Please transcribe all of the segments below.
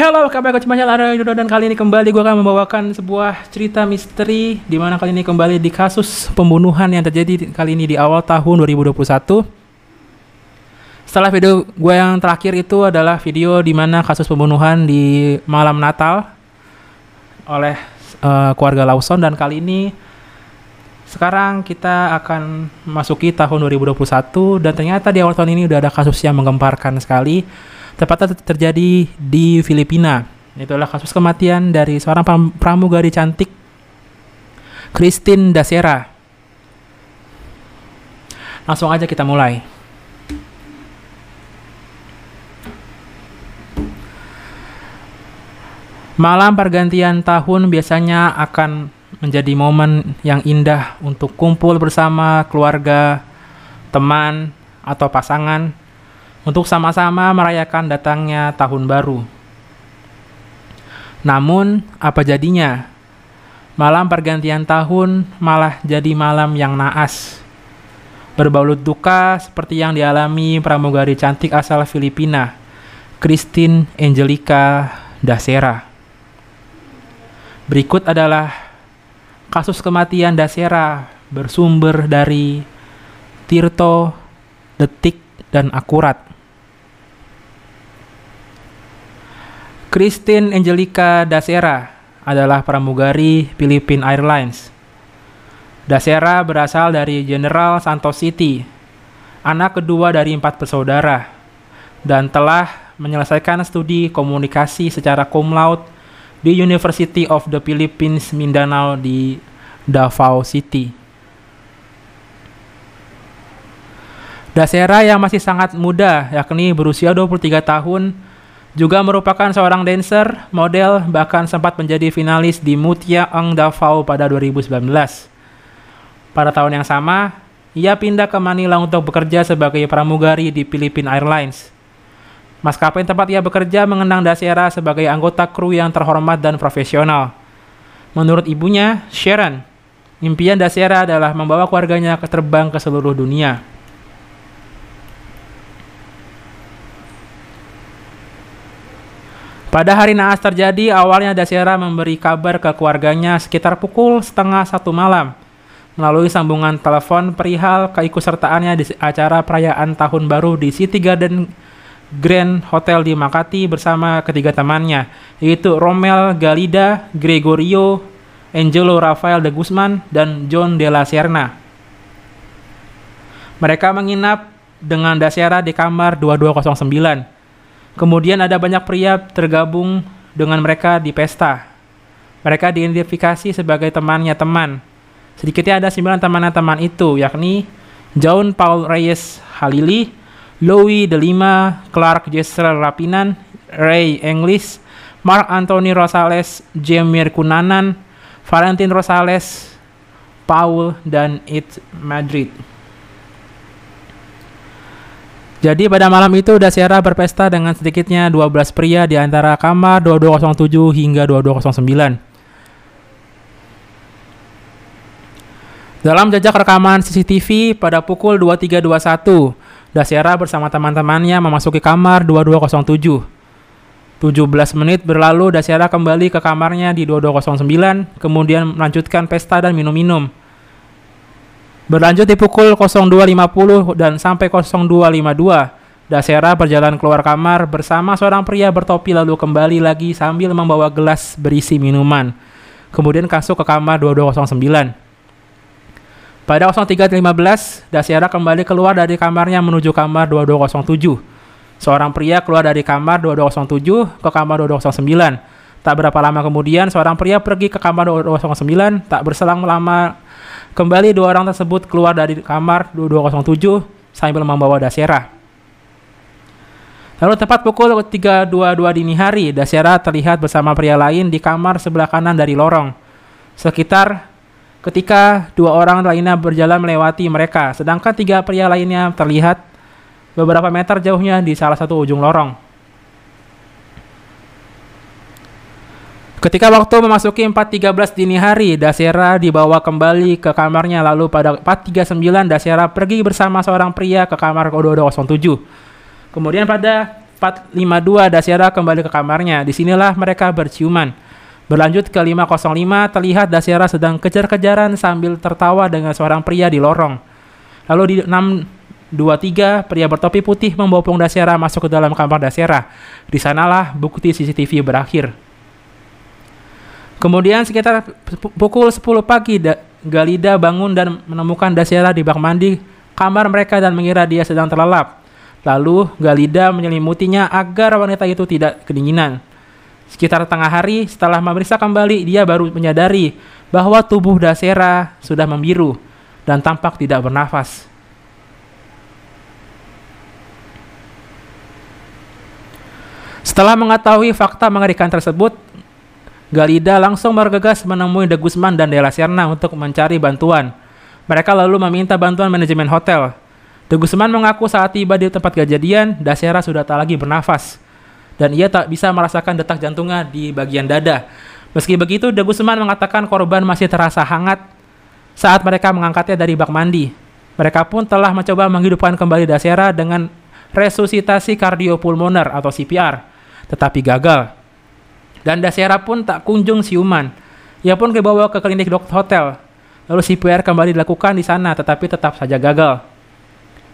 Halo, kabar gue cuma Lara Yudo dan kali ini kembali gue akan membawakan sebuah cerita misteri di mana kali ini kembali di kasus pembunuhan yang terjadi kali ini di awal tahun 2021. Setelah video gue yang terakhir itu adalah video di mana kasus pembunuhan di malam Natal oleh uh, keluarga Lawson dan kali ini sekarang kita akan masuki tahun 2021 dan ternyata di awal tahun ini udah ada kasus yang menggemparkan sekali tepatnya terjadi di Filipina. Itulah kasus kematian dari seorang pramugari cantik Christine Dasera. Langsung aja kita mulai. Malam pergantian tahun biasanya akan menjadi momen yang indah untuk kumpul bersama keluarga, teman, atau pasangan untuk sama-sama merayakan datangnya tahun baru. Namun, apa jadinya? Malam pergantian tahun malah jadi malam yang naas. Berbalut duka seperti yang dialami pramugari cantik asal Filipina, Christine Angelica Dasera. Berikut adalah kasus kematian Dasera bersumber dari Tirto, Detik, dan akurat. Christine Angelica Dasera adalah pramugari Philippine Airlines. Dasera berasal dari General Santos City, anak kedua dari empat bersaudara, dan telah menyelesaikan studi komunikasi secara cum laude di University of the Philippines Mindanao di Davao City. Dasera yang masih sangat muda, yakni berusia 23 tahun, juga merupakan seorang dancer, model, bahkan sempat menjadi finalis di Mutia Ang Davao pada 2019. Pada tahun yang sama, ia pindah ke Manila untuk bekerja sebagai pramugari di Philippine Airlines. Maskapai tempat ia bekerja mengenang Dasera sebagai anggota kru yang terhormat dan profesional. Menurut ibunya, Sharon, impian Dasera adalah membawa keluarganya ke terbang ke seluruh dunia. Pada hari naas terjadi, awalnya Dasera memberi kabar ke keluarganya sekitar pukul setengah satu malam melalui sambungan telepon perihal keikutsertaannya di acara perayaan tahun baru di City Garden Grand Hotel di Makati bersama ketiga temannya, yaitu Romel Galida, Gregorio, Angelo Rafael de Guzman, dan John de la Serna. Mereka menginap dengan Dasera di kamar 2209 Kemudian ada banyak pria tergabung dengan mereka di pesta. Mereka diidentifikasi sebagai temannya teman. Sedikitnya ada sembilan teman teman itu, yakni John Paul Reyes Halili, Louis De Lima, Clark Jesser Rapinan, Ray English, Mark Anthony Rosales, Jamir Kunanan, Valentin Rosales, Paul, dan It Madrid. Jadi pada malam itu Dasyara berpesta dengan sedikitnya 12 pria di antara kamar 2207 hingga 2209. Dalam jejak rekaman CCTV pada pukul 2321, Dasyara bersama teman-temannya memasuki kamar 2207. 17 menit berlalu Dasyara kembali ke kamarnya di 2209, kemudian melanjutkan pesta dan minum-minum. Berlanjut di pukul 02.50 dan sampai 02.52, Dasera berjalan keluar kamar bersama seorang pria bertopi lalu kembali lagi sambil membawa gelas berisi minuman. Kemudian masuk ke kamar 2209. Pada 03.15, Dasera kembali keluar dari kamarnya menuju kamar 2207. Seorang pria keluar dari kamar 2207 ke kamar 2209. Tak berapa lama kemudian, seorang pria pergi ke kamar 2209. Tak berselang lama Kembali dua orang tersebut keluar dari kamar 2207 sambil membawa Dasera. Lalu tepat pukul 3.22 dini hari, Dasera terlihat bersama pria lain di kamar sebelah kanan dari lorong. Sekitar ketika dua orang lainnya berjalan melewati mereka, sedangkan tiga pria lainnya terlihat beberapa meter jauhnya di salah satu ujung lorong. Ketika waktu memasuki 4.13 dini hari, Dasera dibawa kembali ke kamarnya lalu pada 4.39 Dasera pergi bersama seorang pria ke kamar 2207. Kemudian pada 452 Dasyara kembali ke kamarnya. Di sinilah mereka berciuman. Berlanjut ke 505 terlihat Dasyara sedang kejar-kejaran sambil tertawa dengan seorang pria di lorong. Lalu di 623 pria bertopi putih membopong Dasyara masuk ke dalam kamar Dasyara. Di sanalah bukti CCTV berakhir. Kemudian sekitar pukul 10 pagi Galida bangun dan menemukan Dasyara di bak mandi kamar mereka dan mengira dia sedang terlelap. Lalu Galida menyelimutinya agar wanita itu tidak kedinginan. Sekitar tengah hari setelah memeriksa kembali dia baru menyadari bahwa tubuh Dasera sudah membiru dan tampak tidak bernafas. Setelah mengetahui fakta mengerikan tersebut, Galida langsung bergegas menemui De Guzman dan De Serna untuk mencari bantuan. Mereka lalu meminta bantuan manajemen hotel. De Guzman mengaku saat tiba di tempat kejadian, Dasera sudah tak lagi bernafas. Dan ia tak bisa merasakan detak jantungnya di bagian dada. Meski begitu, De Guzman mengatakan korban masih terasa hangat saat mereka mengangkatnya dari bak mandi. Mereka pun telah mencoba menghidupkan kembali Dasera dengan resusitasi kardiopulmoner atau CPR, tetapi gagal. Dan Dasera pun tak kunjung siuman. Ia pun dibawa ke klinik dokter hotel. Lalu CPR kembali dilakukan di sana, tetapi tetap saja gagal.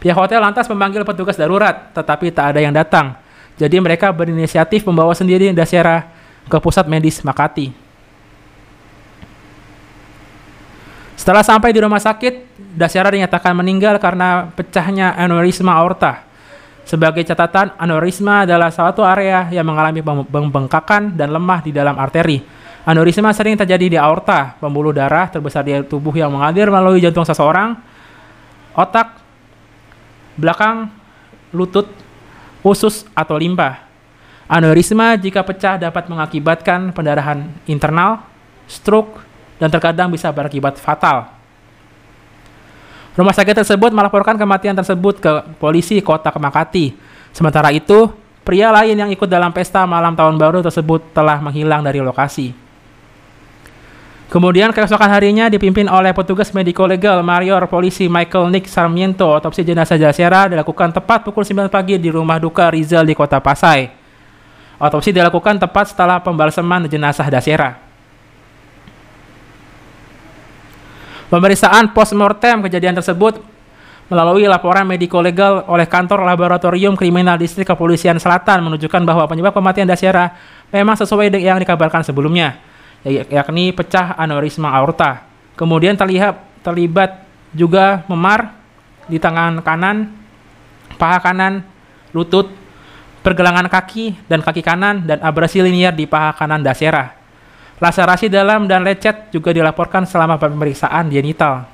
Pihak hotel lantas memanggil petugas darurat, tetapi tak ada yang datang. Jadi mereka berinisiatif membawa sendiri Dasera ke pusat medis Makati. Setelah sampai di rumah sakit, Dasera dinyatakan meninggal karena pecahnya aneurisma aorta. Sebagai catatan, aneurisma adalah suatu area yang mengalami pembengkakan dan lemah di dalam arteri. Aneurisma sering terjadi di aorta, pembuluh darah terbesar di tubuh yang mengalir melalui jantung seseorang, otak, belakang, lutut, usus, atau limpa. Aneurisma jika pecah dapat mengakibatkan pendarahan internal, stroke, dan terkadang bisa berakibat fatal. Rumah sakit tersebut melaporkan kematian tersebut ke polisi kota Makati. Sementara itu, pria lain yang ikut dalam pesta malam tahun baru tersebut telah menghilang dari lokasi. Kemudian keesokan harinya dipimpin oleh petugas mediko legal Marior Polisi Michael Nick Sarmiento, otopsi jenazah Jasera dilakukan tepat pukul 9 pagi di rumah duka Rizal di kota Pasai. Otopsi dilakukan tepat setelah pembalseman jenazah Dasera. Pemeriksaan postmortem kejadian tersebut melalui laporan mediko legal oleh kantor laboratorium kriminal distrik kepolisian selatan menunjukkan bahwa penyebab kematian Dasyara memang sesuai dengan yang dikabarkan sebelumnya, yakni pecah aneurisma aorta. Kemudian terlihat terlibat juga memar di tangan kanan, paha kanan, lutut, pergelangan kaki dan kaki kanan dan abrasi linier di paha kanan Dasyara. Laserasi dalam dan lecet juga dilaporkan selama pemeriksaan genital.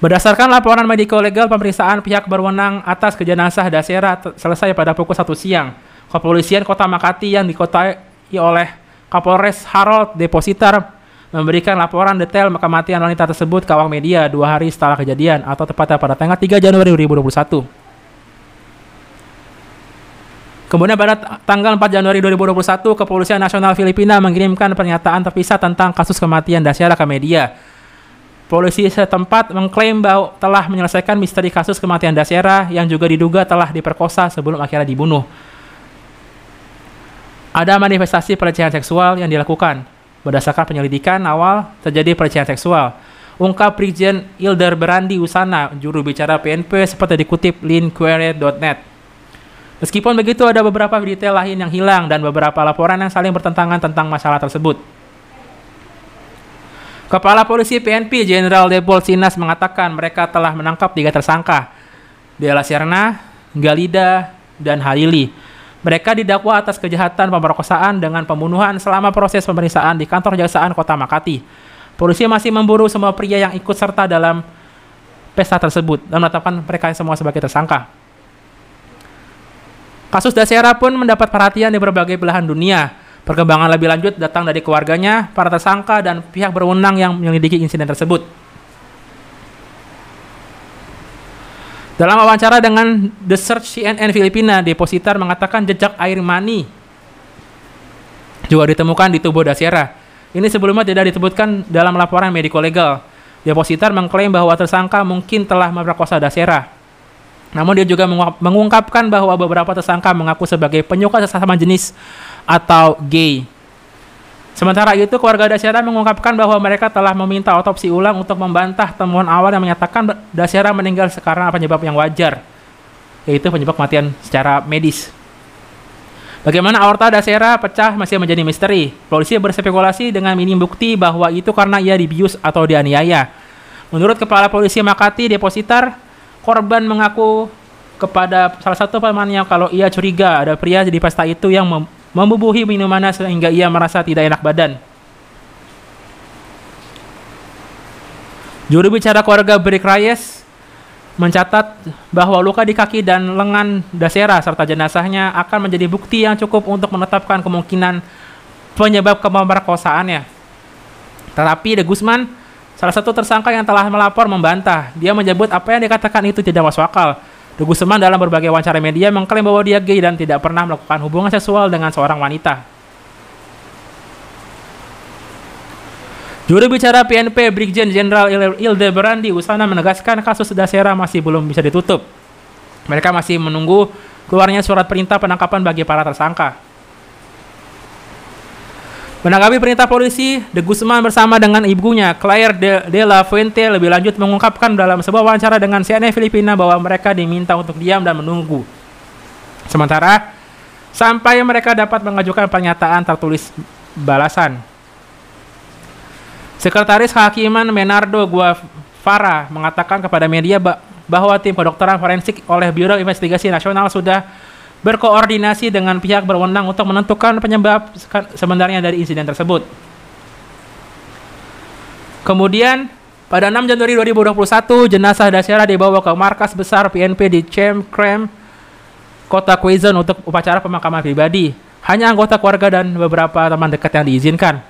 Berdasarkan laporan mediko legal pemeriksaan pihak berwenang atas kejenazah Dasera selesai pada pukul 1 siang. Kepolisian Kota Makati yang dikotai oleh Kapolres Harold Depositar memberikan laporan detail kematian wanita tersebut ke awak media dua hari setelah kejadian atau tepatnya pada tanggal 3 Januari 2021. Kemudian pada tanggal 4 Januari 2021, Kepolisian Nasional Filipina mengirimkan pernyataan terpisah tentang kasus kematian Dasyara ke media. Polisi setempat mengklaim bahwa telah menyelesaikan misteri kasus kematian Dasyara yang juga diduga telah diperkosa sebelum akhirnya dibunuh. Ada manifestasi pelecehan seksual yang dilakukan. Berdasarkan penyelidikan awal, terjadi pelecehan seksual. Ungkap Brigjen Ilder Berandi Usana, juru bicara PNP seperti dikutip linquere.net. Meskipun begitu ada beberapa detail lain yang hilang dan beberapa laporan yang saling bertentangan tentang masalah tersebut. Kepala Polisi PNP Jenderal Debol Sinas mengatakan mereka telah menangkap tiga tersangka, Dela Serna, Galida, dan Halili. Mereka didakwa atas kejahatan pemerkosaan dengan pembunuhan selama proses pemeriksaan di kantor jaksaan kota Makati. Polisi masih memburu semua pria yang ikut serta dalam pesta tersebut dan menetapkan mereka semua sebagai tersangka. Kasus Dasera pun mendapat perhatian di berbagai belahan dunia. Perkembangan lebih lanjut datang dari keluarganya, para tersangka, dan pihak berwenang yang menyelidiki insiden tersebut. Dalam wawancara dengan The Search CNN Filipina, depositar mengatakan jejak air mani juga ditemukan di tubuh Dasera. Ini sebelumnya tidak disebutkan dalam laporan mediko legal. Depositar mengklaim bahwa tersangka mungkin telah memperkosa Dasera. Namun dia juga mengungkapkan bahwa beberapa tersangka mengaku sebagai penyuka sesama jenis atau gay. Sementara itu, keluarga Dasyara mengungkapkan bahwa mereka telah meminta otopsi ulang untuk membantah temuan awal yang menyatakan Dasyara meninggal sekarang penyebab yang wajar, yaitu penyebab kematian secara medis. Bagaimana aorta Dasyara pecah masih menjadi misteri. Polisi berspekulasi dengan minim bukti bahwa itu karena ia dibius atau dianiaya. Menurut Kepala Polisi Makati Depositar, korban mengaku kepada salah satu pamannya kalau ia curiga ada pria di pesta itu yang membubuhi minumannya sehingga ia merasa tidak enak badan. Juru bicara keluarga Brick Reyes mencatat bahwa luka di kaki dan lengan Dasera serta jenazahnya akan menjadi bukti yang cukup untuk menetapkan kemungkinan penyebab pemerkosaannya. Tetapi De Guzman, salah satu tersangka yang telah melapor membantah. Dia menyebut apa yang dikatakan itu tidak masuk akal. Teguh Seman dalam berbagai wawancara media mengklaim bahwa dia gay dan tidak pernah melakukan hubungan seksual dengan seorang wanita. Juru bicara PNP Brigjen Jenderal Ildebrandi Usana menegaskan kasus Dasera masih belum bisa ditutup. Mereka masih menunggu keluarnya surat perintah penangkapan bagi para tersangka. Menanggapi perintah polisi, De Guzman bersama dengan ibunya, Claire de, de la Fuente, lebih lanjut mengungkapkan dalam sebuah wawancara dengan CNN Filipina bahwa mereka diminta untuk diam dan menunggu. Sementara, sampai mereka dapat mengajukan pernyataan tertulis balasan. Sekretaris Hakiman Menardo Guavara mengatakan kepada media bahwa tim kedokteran forensik oleh Biro Investigasi Nasional sudah berkoordinasi dengan pihak berwenang untuk menentukan penyebab sebenarnya dari insiden tersebut. Kemudian, pada 6 Januari 2021, jenazah Dasyara dibawa ke markas besar PNP di Chem Krem, kota Quezon untuk upacara pemakaman pribadi. Hanya anggota keluarga dan beberapa teman dekat yang diizinkan.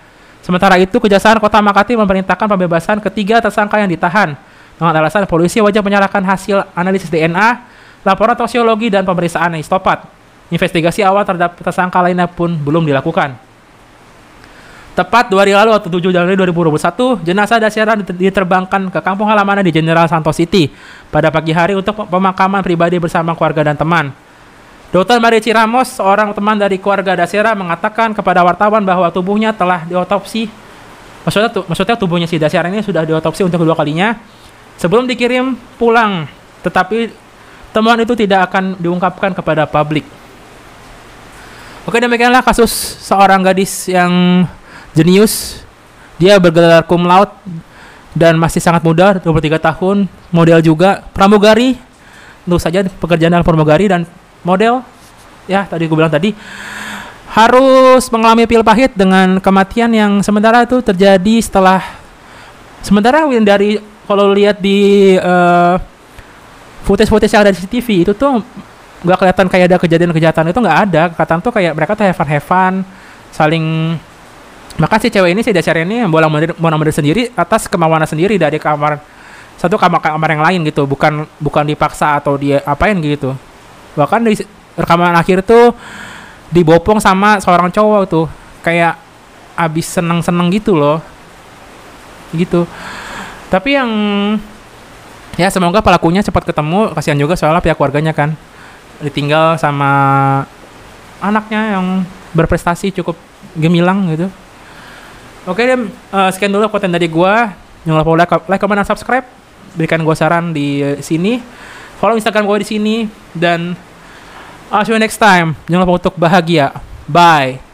Sementara itu, Kejaksaan Kota Makati memerintahkan pembebasan ketiga tersangka yang ditahan dengan alasan polisi wajib menyerahkan hasil analisis DNA laporan toksikologi dan pemeriksaan histopat. Investigasi awal terhadap tersangka lainnya pun belum dilakukan. Tepat dua hari lalu atau 7 Januari 2021, jenazah Dasyara diterbangkan ke kampung halamannya di General Santos City pada pagi hari untuk pemakaman pribadi bersama keluarga dan teman. Dr. Marici Ramos, seorang teman dari keluarga Dasyara, mengatakan kepada wartawan bahwa tubuhnya telah diotopsi. Maksudnya, tu, maksudnya tubuhnya si Dasyara ini sudah diotopsi untuk kedua kalinya sebelum dikirim pulang. Tetapi temuan itu tidak akan diungkapkan kepada publik. Oke, demikianlah kasus seorang gadis yang jenius. Dia bergelar cum laude dan masih sangat muda, 23 tahun, model juga, pramugari. Tentu saja pekerjaan dalam pramugari dan model. Ya, tadi gue bilang tadi harus mengalami pil pahit dengan kematian yang sementara itu terjadi setelah sementara dari kalau lihat di uh, footage-footage yang ada di CCTV itu tuh nggak kelihatan kayak ada kejadian kejahatan itu nggak ada. Kekatan tuh kayak mereka tuh have fun saling maka si cewek ini si dasar ini bolang mau mandir sendiri atas kemauan sendiri dari kamar satu kamar kamar yang lain gitu. Bukan bukan dipaksa atau dia apain gitu. Bahkan di rekaman akhir tuh dibopong sama seorang cowok tuh. Kayak abis seneng seneng gitu loh. Gitu. Tapi yang ya semoga pelakunya cepat ketemu. Kasihan juga soalnya pihak keluarganya kan. Ditinggal sama anaknya yang berprestasi cukup gemilang gitu. Oke deh uh, sekian dulu konten dari gua. Jangan lupa like, like comment dan subscribe. Berikan gua saran di sini. Follow instagram gua di sini. Dan I'll see you next time. Jangan lupa untuk bahagia. Bye